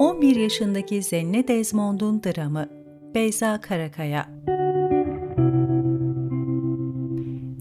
11 yaşındaki Zenne Desmond'un dramı Beyza Karakaya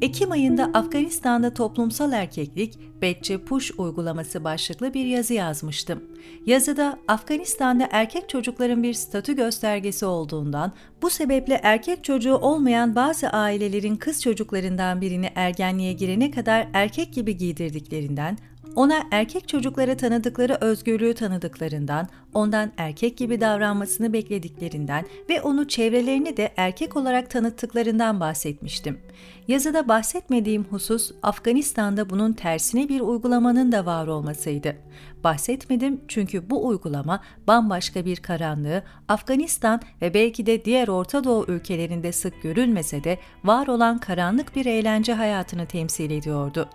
Ekim ayında Afganistan'da toplumsal erkeklik Betçe Push uygulaması başlıklı bir yazı yazmıştım. Yazıda Afganistan'da erkek çocukların bir statü göstergesi olduğundan, bu sebeple erkek çocuğu olmayan bazı ailelerin kız çocuklarından birini ergenliğe girene kadar erkek gibi giydirdiklerinden, ona erkek çocuklara tanıdıkları özgürlüğü tanıdıklarından, ondan erkek gibi davranmasını beklediklerinden ve onu çevrelerine de erkek olarak tanıttıklarından bahsetmiştim. Yazıda bahsetmediğim husus Afganistan'da bunun tersine bir uygulamanın da var olmasıydı. Bahsetmedim çünkü bu uygulama bambaşka bir karanlığı Afganistan ve belki de diğer Orta Doğu ülkelerinde sık görülmese de var olan karanlık bir eğlence hayatını temsil ediyordu.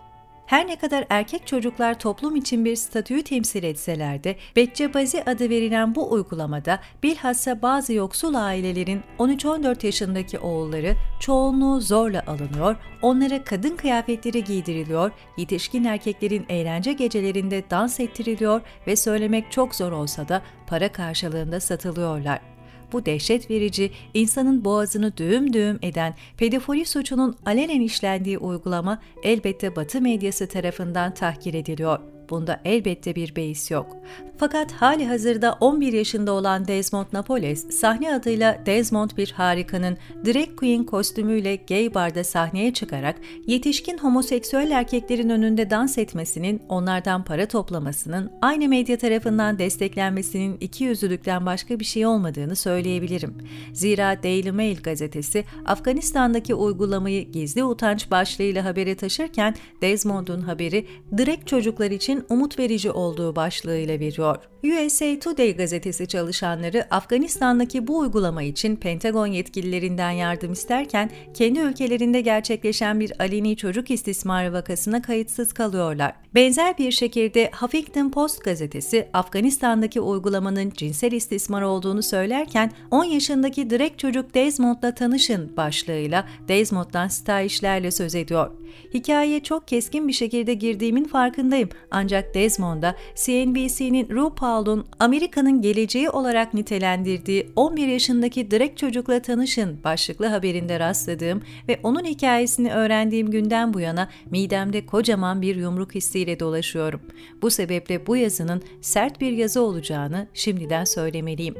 Her ne kadar erkek çocuklar toplum için bir statüyü temsil etseler de Beccebazi adı verilen bu uygulamada bilhassa bazı yoksul ailelerin 13-14 yaşındaki oğulları çoğunluğu zorla alınıyor, onlara kadın kıyafetleri giydiriliyor, yetişkin erkeklerin eğlence gecelerinde dans ettiriliyor ve söylemek çok zor olsa da para karşılığında satılıyorlar bu dehşet verici, insanın boğazını düğüm düğüm eden pedofili suçunun alenen işlendiği uygulama elbette Batı medyası tarafından tahkir ediliyor. Bunda elbette bir beis yok. Fakat hali hazırda 11 yaşında olan Desmond Napoles, sahne adıyla Desmond bir harikanın drag queen kostümüyle gay barda sahneye çıkarak yetişkin homoseksüel erkeklerin önünde dans etmesinin, onlardan para toplamasının, aynı medya tarafından desteklenmesinin iki yüzlülükten başka bir şey olmadığını söyleyebilirim. Zira Daily Mail gazetesi Afganistan'daki uygulamayı gizli utanç başlığıyla habere taşırken Desmond'un haberi drag çocuklar için umut verici olduğu başlığıyla veriyor. USA Today gazetesi çalışanları Afganistan'daki bu uygulama için Pentagon yetkililerinden yardım isterken kendi ülkelerinde gerçekleşen bir aleni çocuk istismarı vakasına kayıtsız kalıyorlar. Benzer bir şekilde Huffington Post gazetesi Afganistan'daki uygulamanın cinsel istismar olduğunu söylerken 10 yaşındaki direkt çocuk Desmond'la tanışın başlığıyla Desmond'dan stajyerlerle söz ediyor. Hikayeye çok keskin bir şekilde girdiğimin farkındayım ancak Desmond'a CNBC'nin RuPaul'un Amerika'nın geleceği olarak nitelendirdiği 11 yaşındaki direkt çocukla tanışın başlıklı haberinde rastladığım ve onun hikayesini öğrendiğim günden bu yana midemde kocaman bir yumruk hissiyle dolaşıyorum. Bu sebeple bu yazının sert bir yazı olacağını şimdiden söylemeliyim.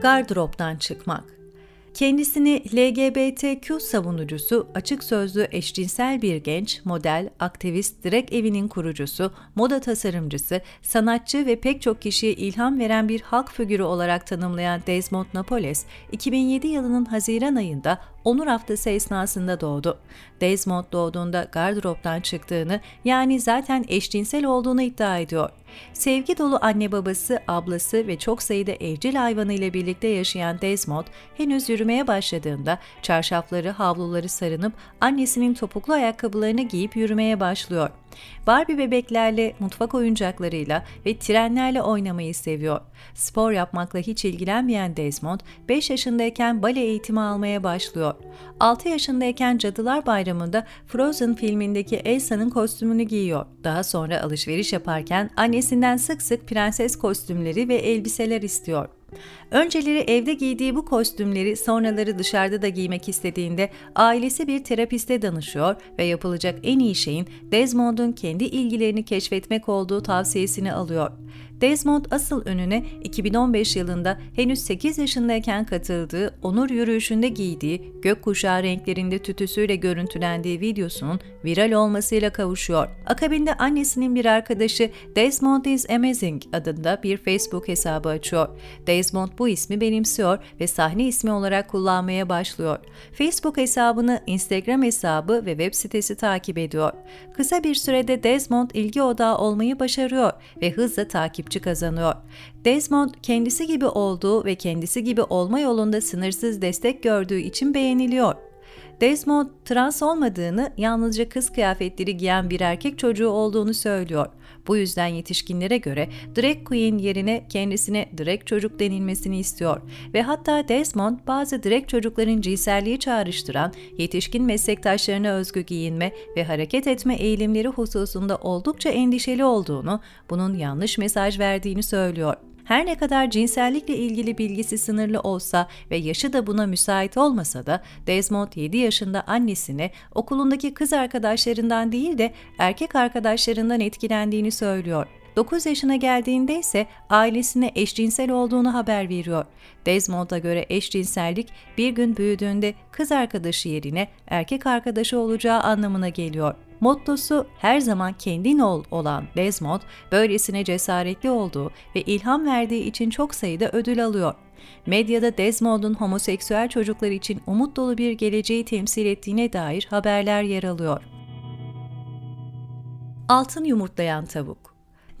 Gardıroptan çıkmak Kendisini LGBTQ savunucusu, açık sözlü eşcinsel bir genç, model, aktivist, direkt evinin kurucusu, moda tasarımcısı, sanatçı ve pek çok kişiye ilham veren bir halk figürü olarak tanımlayan Desmond Napoles, 2007 yılının Haziran ayında Onur Haftası esnasında doğdu. Desmond doğduğunda gardıroptan çıktığını yani zaten eşcinsel olduğunu iddia ediyor. Sevgi dolu anne babası, ablası ve çok sayıda evcil hayvanı ile birlikte yaşayan Desmond henüz yürümeye başladığında çarşafları, havluları sarınıp annesinin topuklu ayakkabılarını giyip yürümeye başlıyor. Barbie bebeklerle, mutfak oyuncaklarıyla ve trenlerle oynamayı seviyor. Spor yapmakla hiç ilgilenmeyen Desmond, 5 yaşındayken bale eğitimi almaya başlıyor. 6 yaşındayken Cadılar Bayramı'nda Frozen filmindeki Elsa'nın kostümünü giyiyor. Daha sonra alışveriş yaparken annesinden sık sık prenses kostümleri ve elbiseler istiyor. Önceleri evde giydiği bu kostümleri sonraları dışarıda da giymek istediğinde ailesi bir terapiste danışıyor ve yapılacak en iyi şeyin Desmond'un kendi ilgilerini keşfetmek olduğu tavsiyesini alıyor. Desmond asıl önüne 2015 yılında henüz 8 yaşındayken katıldığı onur yürüyüşünde giydiği gökkuşağı renklerinde tütüsüyle görüntülendiği videosunun viral olmasıyla kavuşuyor. Akabinde annesinin bir arkadaşı Desmond is Amazing adında bir Facebook hesabı açıyor. Desmond bu ismi benimsiyor ve sahne ismi olarak kullanmaya başlıyor. Facebook hesabını, Instagram hesabı ve web sitesi takip ediyor. Kısa bir sürede Desmond ilgi odağı olmayı başarıyor ve hızla takip takipçi kazanıyor. Desmond kendisi gibi olduğu ve kendisi gibi olma yolunda sınırsız destek gördüğü için beğeniliyor. Desmond trans olmadığını, yalnızca kız kıyafetleri giyen bir erkek çocuğu olduğunu söylüyor. Bu yüzden yetişkinlere göre drag queen yerine kendisine drag çocuk denilmesini istiyor ve hatta Desmond bazı drag çocukların cinselliği çağrıştıran yetişkin meslektaşlarına özgü giyinme ve hareket etme eğilimleri hususunda oldukça endişeli olduğunu, bunun yanlış mesaj verdiğini söylüyor. Her ne kadar cinsellikle ilgili bilgisi sınırlı olsa ve yaşı da buna müsait olmasa da Desmond 7 yaşında annesine okulundaki kız arkadaşlarından değil de erkek arkadaşlarından etkilendiğini söylüyor. 9 yaşına geldiğinde ise ailesine eşcinsel olduğunu haber veriyor. Desmond'a göre eşcinsellik bir gün büyüdüğünde kız arkadaşı yerine erkek arkadaşı olacağı anlamına geliyor. Mottosu her zaman kendin ol olan Desmond, böylesine cesaretli olduğu ve ilham verdiği için çok sayıda ödül alıyor. Medyada Desmond'un homoseksüel çocuklar için umut dolu bir geleceği temsil ettiğine dair haberler yer alıyor. Altın yumurtlayan tavuk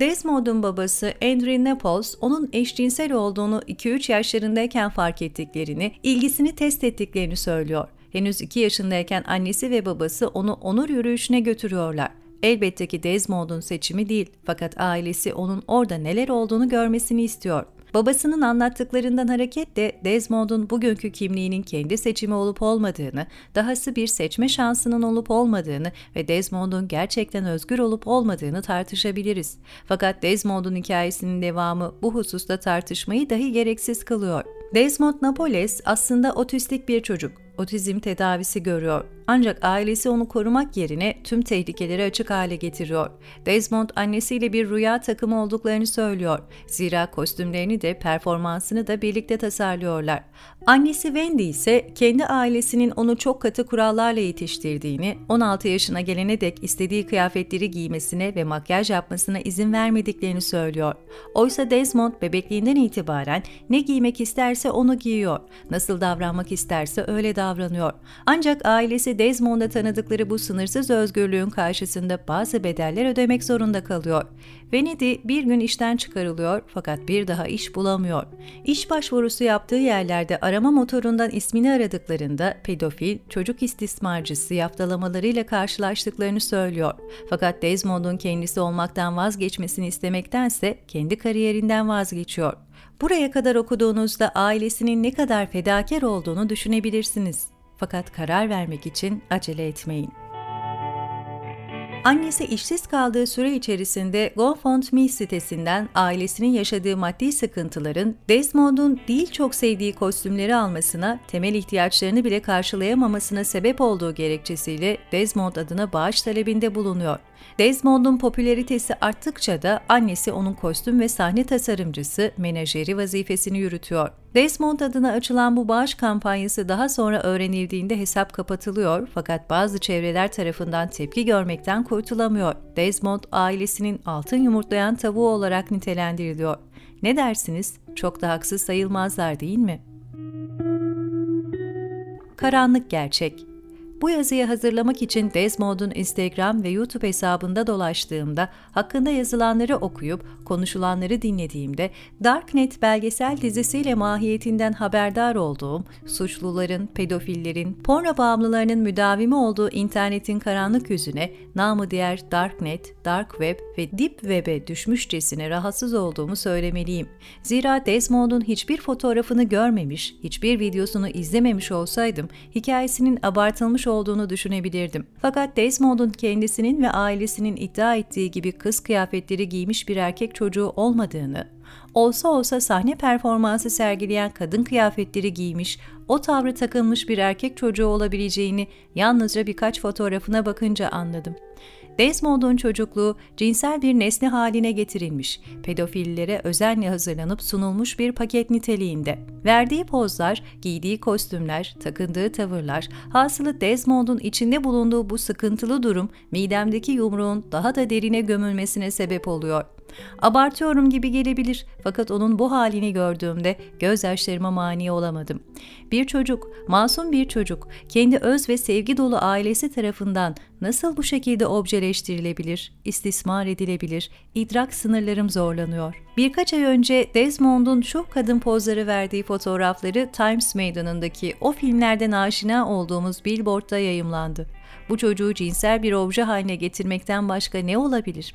Desmond'un babası Andrew Naples, onun eşcinsel olduğunu 2-3 yaşlarındayken fark ettiklerini, ilgisini test ettiklerini söylüyor. Henüz 2 yaşındayken annesi ve babası onu onur yürüyüşüne götürüyorlar. Elbette ki Desmond'un seçimi değil fakat ailesi onun orada neler olduğunu görmesini istiyor. Babasının anlattıklarından hareketle Desmond'un bugünkü kimliğinin kendi seçimi olup olmadığını, dahası bir seçme şansının olup olmadığını ve Desmond'un gerçekten özgür olup olmadığını tartışabiliriz. Fakat Desmond'un hikayesinin devamı bu hususta tartışmayı dahi gereksiz kılıyor. Desmond Napoles aslında otistik bir çocuk otizm tedavisi görüyor. Ancak ailesi onu korumak yerine tüm tehlikeleri açık hale getiriyor. Desmond annesiyle bir rüya takımı olduklarını söylüyor. Zira kostümlerini de performansını da birlikte tasarlıyorlar. Annesi Wendy ise kendi ailesinin onu çok katı kurallarla yetiştirdiğini, 16 yaşına gelene dek istediği kıyafetleri giymesine ve makyaj yapmasına izin vermediklerini söylüyor. Oysa Desmond bebekliğinden itibaren ne giymek isterse onu giyiyor, nasıl davranmak isterse öyle davranıyor. Ancak ailesi Desmond'a tanıdıkları bu sınırsız özgürlüğün karşısında bazı bedeller ödemek zorunda kalıyor. Venedi bir gün işten çıkarılıyor fakat bir daha iş bulamıyor. İş başvurusu yaptığı yerlerde arama motorundan ismini aradıklarında pedofil, çocuk istismarcısı yaftalamalarıyla karşılaştıklarını söylüyor. Fakat Desmond'un kendisi olmaktan vazgeçmesini istemektense kendi kariyerinden vazgeçiyor. Buraya kadar okuduğunuzda ailesinin ne kadar fedakar olduğunu düşünebilirsiniz. Fakat karar vermek için acele etmeyin. Annesi işsiz kaldığı süre içerisinde GoFundMe sitesinden ailesinin yaşadığı maddi sıkıntıların Desmond'un değil çok sevdiği kostümleri almasına, temel ihtiyaçlarını bile karşılayamamasına sebep olduğu gerekçesiyle Desmond adına bağış talebinde bulunuyor. Desmond'un popülaritesi arttıkça da annesi onun kostüm ve sahne tasarımcısı, menajeri vazifesini yürütüyor. Desmond adına açılan bu bağış kampanyası daha sonra öğrenildiğinde hesap kapatılıyor fakat bazı çevreler tarafından tepki görmekten kurtulamıyor. Desmond ailesinin altın yumurtlayan tavuğu olarak nitelendiriliyor. Ne dersiniz? Çok da haksız sayılmazlar değil mi? Karanlık gerçek bu yazıyı hazırlamak için Desmond'un Instagram ve YouTube hesabında dolaştığımda, hakkında yazılanları okuyup konuşulanları dinlediğimde Darknet belgesel dizisiyle mahiyetinden haberdar olduğum, suçluların, pedofillerin, porno bağımlılarının müdavimi olduğu internetin karanlık yüzüne, namı diğer Darknet, Dark Web ve Deep Web'e düşmüşçesine rahatsız olduğumu söylemeliyim. Zira Desmond'un hiçbir fotoğrafını görmemiş, hiçbir videosunu izlememiş olsaydım, hikayesinin abartılmış olduğunu düşünebilirdim. Fakat Desmond'un kendisinin ve ailesinin iddia ettiği gibi kız kıyafetleri giymiş bir erkek çocuğu olmadığını, olsa olsa sahne performansı sergileyen kadın kıyafetleri giymiş, o tavrı takılmış bir erkek çocuğu olabileceğini yalnızca birkaç fotoğrafına bakınca anladım. Desmond'un çocukluğu cinsel bir nesne haline getirilmiş, pedofillere özenle hazırlanıp sunulmuş bir paket niteliğinde. Verdiği pozlar, giydiği kostümler, takındığı tavırlar, hasılı Desmond'un içinde bulunduğu bu sıkıntılı durum midemdeki yumruğun daha da derine gömülmesine sebep oluyor. Abartıyorum gibi gelebilir fakat onun bu halini gördüğümde gözyaşlarıma mani olamadım. Bir çocuk, masum bir çocuk, kendi öz ve sevgi dolu ailesi tarafından nasıl bu şekilde objeleştirilebilir, istismar edilebilir, idrak sınırlarım zorlanıyor. Birkaç ay önce Desmond'un şu kadın pozları verdiği fotoğrafları Times Meydanı'ndaki o filmlerden aşina olduğumuz billboardda yayımlandı. Bu çocuğu cinsel bir obje haline getirmekten başka ne olabilir?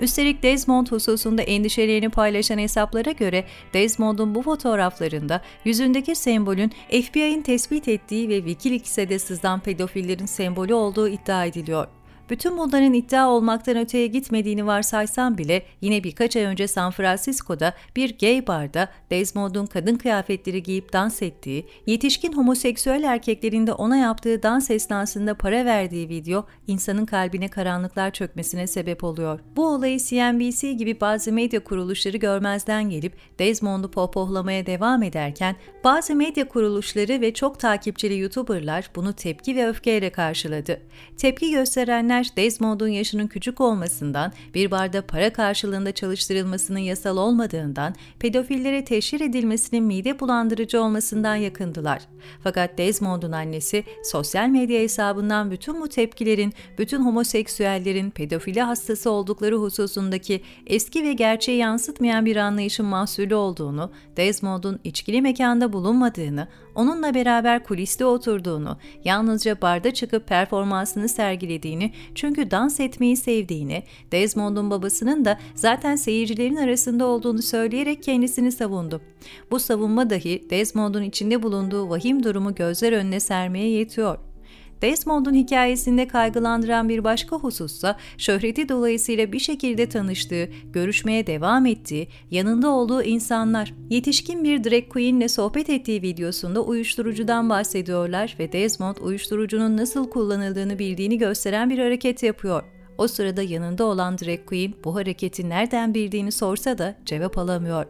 Üstelik Desmond hususunda endişelerini paylaşan hesaplara göre Desmond'un bu fotoğraflarında yüzündeki sembolün FBI'nin tespit ettiği ve Wikileaks'e de sızan pedofillerin sembolü olduğu iddia ediliyor. Bütün bunların iddia olmaktan öteye gitmediğini varsaysam bile yine birkaç ay önce San Francisco'da bir gay barda Desmond'un kadın kıyafetleri giyip dans ettiği, yetişkin homoseksüel erkeklerin de ona yaptığı dans esnasında para verdiği video insanın kalbine karanlıklar çökmesine sebep oluyor. Bu olayı CNBC gibi bazı medya kuruluşları görmezden gelip Desmond'u pohpohlamaya devam ederken bazı medya kuruluşları ve çok takipçili YouTuber'lar bunu tepki ve öfkeyle karşıladı. Tepki gösterenler Uzmanlar Desmond'un yaşının küçük olmasından, bir barda para karşılığında çalıştırılmasının yasal olmadığından, pedofillere teşhir edilmesinin mide bulandırıcı olmasından yakındılar. Fakat Desmond'un annesi sosyal medya hesabından bütün bu tepkilerin, bütün homoseksüellerin pedofili hastası oldukları hususundaki eski ve gerçeği yansıtmayan bir anlayışın mahsulü olduğunu, Desmond'un içkili mekanda bulunmadığını, onunla beraber kuliste oturduğunu, yalnızca barda çıkıp performansını sergilediğini çünkü dans etmeyi sevdiğini, Desmond'un babasının da zaten seyircilerin arasında olduğunu söyleyerek kendisini savundu. Bu savunma dahi Desmond'un içinde bulunduğu vahim durumu gözler önüne sermeye yetiyor. Desmond'un hikayesinde kaygılandıran bir başka husussa şöhreti dolayısıyla bir şekilde tanıştığı, görüşmeye devam ettiği, yanında olduğu insanlar. Yetişkin bir drag queen'le sohbet ettiği videosunda uyuşturucudan bahsediyorlar ve Desmond uyuşturucunun nasıl kullanıldığını bildiğini gösteren bir hareket yapıyor. O sırada yanında olan drag queen bu hareketi nereden bildiğini sorsa da cevap alamıyor.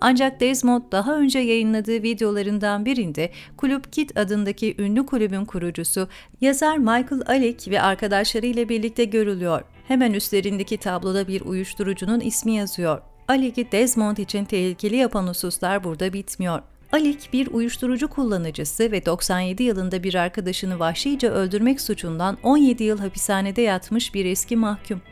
Ancak Desmond daha önce yayınladığı videolarından birinde Kulüp Kit adındaki ünlü kulübün kurucusu yazar Michael Alec ve arkadaşlarıyla birlikte görülüyor. Hemen üstlerindeki tabloda bir uyuşturucunun ismi yazıyor. Alec'i Desmond için tehlikeli yapan hususlar burada bitmiyor. Alik bir uyuşturucu kullanıcısı ve 97 yılında bir arkadaşını vahşice öldürmek suçundan 17 yıl hapishanede yatmış bir eski mahkum.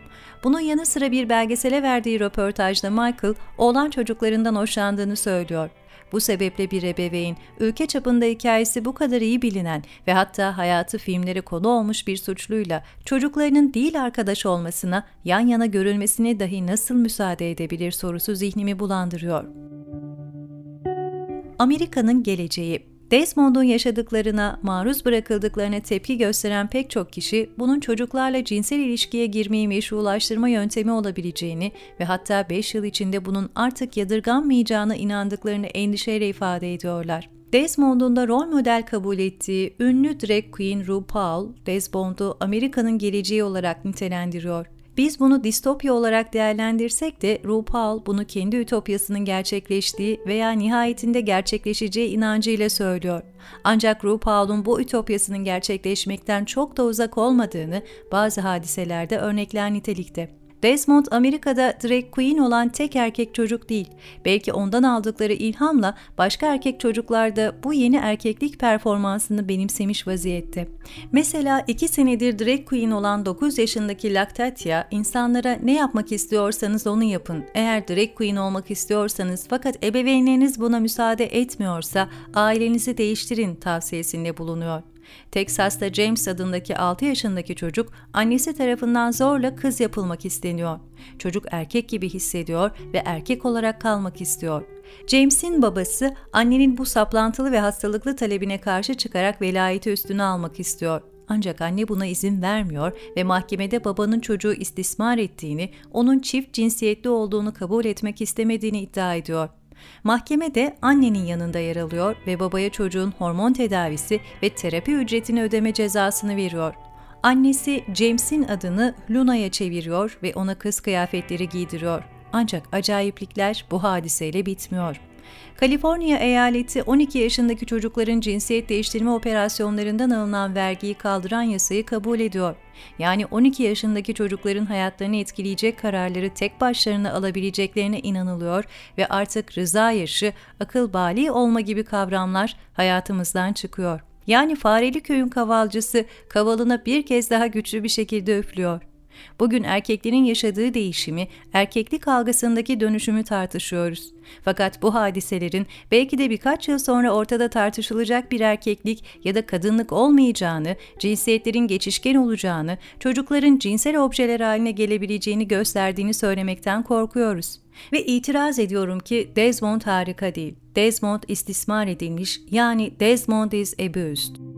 Bunun yanı sıra bir belgesele verdiği röportajda Michael, oğlan çocuklarından hoşlandığını söylüyor. Bu sebeple bir ebeveyn, ülke çapında hikayesi bu kadar iyi bilinen ve hatta hayatı filmlere konu olmuş bir suçluyla çocuklarının değil arkadaş olmasına, yan yana görülmesine dahi nasıl müsaade edebilir sorusu zihnimi bulandırıyor. Amerika'nın geleceği Desmond'un yaşadıklarına, maruz bırakıldıklarına tepki gösteren pek çok kişi bunun çocuklarla cinsel ilişkiye girmeyi meşrulaştırma yöntemi olabileceğini ve hatta 5 yıl içinde bunun artık yadırganmayacağına inandıklarını endişeyle ifade ediyorlar. Desmond'un da rol model kabul ettiği ünlü drag queen RuPaul, Desmond'u Amerika'nın geleceği olarak nitelendiriyor. Biz bunu distopya olarak değerlendirsek de RuPaul bunu kendi ütopyasının gerçekleştiği veya nihayetinde gerçekleşeceği inancıyla söylüyor. Ancak RuPaul'un bu ütopyasının gerçekleşmekten çok da uzak olmadığını bazı hadiselerde örnekler nitelikte. Desmond Amerika'da drag queen olan tek erkek çocuk değil. Belki ondan aldıkları ilhamla başka erkek çocuklar da bu yeni erkeklik performansını benimsemiş vaziyette. Mesela iki senedir drag queen olan 9 yaşındaki Lactatia insanlara ne yapmak istiyorsanız onu yapın. Eğer drag queen olmak istiyorsanız fakat ebeveynleriniz buna müsaade etmiyorsa ailenizi değiştirin tavsiyesinde bulunuyor. Texas'ta James adındaki 6 yaşındaki çocuk annesi tarafından zorla kız yapılmak isteniyor. Çocuk erkek gibi hissediyor ve erkek olarak kalmak istiyor. James'in babası annenin bu saplantılı ve hastalıklı talebine karşı çıkarak velayeti üstüne almak istiyor. Ancak anne buna izin vermiyor ve mahkemede babanın çocuğu istismar ettiğini, onun çift cinsiyetli olduğunu kabul etmek istemediğini iddia ediyor. Mahkeme de annenin yanında yer alıyor ve babaya çocuğun hormon tedavisi ve terapi ücretini ödeme cezasını veriyor. Annesi James'in adını Luna'ya çeviriyor ve ona kız kıyafetleri giydiriyor. Ancak acayiplikler bu hadiseyle bitmiyor. Kaliforniya eyaleti 12 yaşındaki çocukların cinsiyet değiştirme operasyonlarından alınan vergiyi kaldıran yasayı kabul ediyor. Yani 12 yaşındaki çocukların hayatlarını etkileyecek kararları tek başlarına alabileceklerine inanılıyor ve artık rıza yaşı, akıl bali olma gibi kavramlar hayatımızdan çıkıyor. Yani Fareli Köy'ün kavalcısı kavalına bir kez daha güçlü bir şekilde üflüyor. Bugün erkeklerin yaşadığı değişimi, erkeklik algısındaki dönüşümü tartışıyoruz. Fakat bu hadiselerin belki de birkaç yıl sonra ortada tartışılacak bir erkeklik ya da kadınlık olmayacağını, cinsiyetlerin geçişken olacağını, çocukların cinsel objeler haline gelebileceğini gösterdiğini söylemekten korkuyoruz. Ve itiraz ediyorum ki Desmond harika değil. Desmond istismar edilmiş yani Desmond is abused.